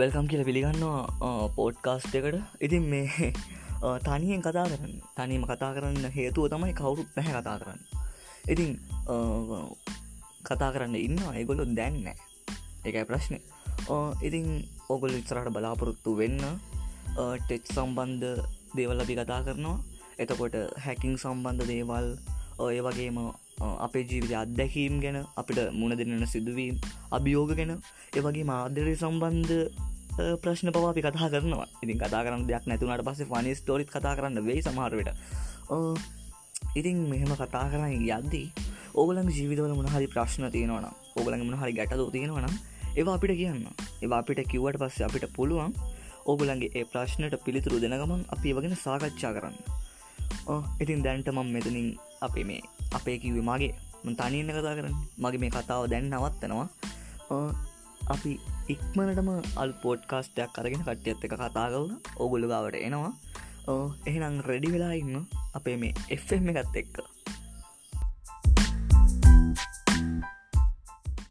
Welcome කියල පිළිගන්නවා podcast එකට. ඉතින් මේ තනියෙන් කතා කරන්න තනීම කතා කරන්න හේතුව තමයි කවුරුත් පැහැ කතා කරන්න. ඉතින් කතා කරන්න ඉන්න අයගොලු දැන්න එකයි ප්‍රශ්නය ඉතින් ඔගොල් ඉස්සරට බලාපොරොත්තු වෙන්න ටෙච් සම්බන්ධ දේවල් අපි කතා කරනවා. එතකොට හැකින් සම්බන්ධ දේවල් ඔය වගේම අපේ ජීවිත අත්දැකීම් ගැන අපිට මුණ දෙන්නන සිදුවීම් අභියෝග ගැන ඒවගේ මාධ්‍යරය සම්බන්ධ ප්‍රශ්න පවා අපි කතා කරනවා. ඉතින් කතා කරන්න දෙයක් නැතුනට පස්සේ ෆනි ස්ටෝරිත් කතා කරන්න වෙයි සමහරවට ඉතින් මෙහෙම කතා කරන්න යද්දී ඕගලන් ජීවිතවල මොනහරි ප්‍රශ්න තියෙනවන ඕගලන් මොනහරි ගැටද තියෙනවනම් ඒවා අපිට කියන්න. ඒවා අපිට කිව්වට පස්සේ අපිට පුළුවන් ඕගලන්ගේ ඒ ප්‍රශ්නයට පිළිතුරු දෙනගමන් අපි වගෙන සාකච්ඡා කරන්න. ඉතින් දැන්ට මම් මෙතනින් අපේ මේ අපේ කිව්ව මගේ. තනීන්න කතා කරන්න. මගේ මේ කතාව දැන් නවත්තනවා. අපි ඉක්මනටම අල් පෝඩ්කාස්ටයක් කරගෙන කට්ටියත් එක කතා කවල ඔගුල්ලු ගාවට එනවා. එහෙනම් රෙඩි වෙලා ඉන්න අපේ මේ එෆම එකත් එක්ක.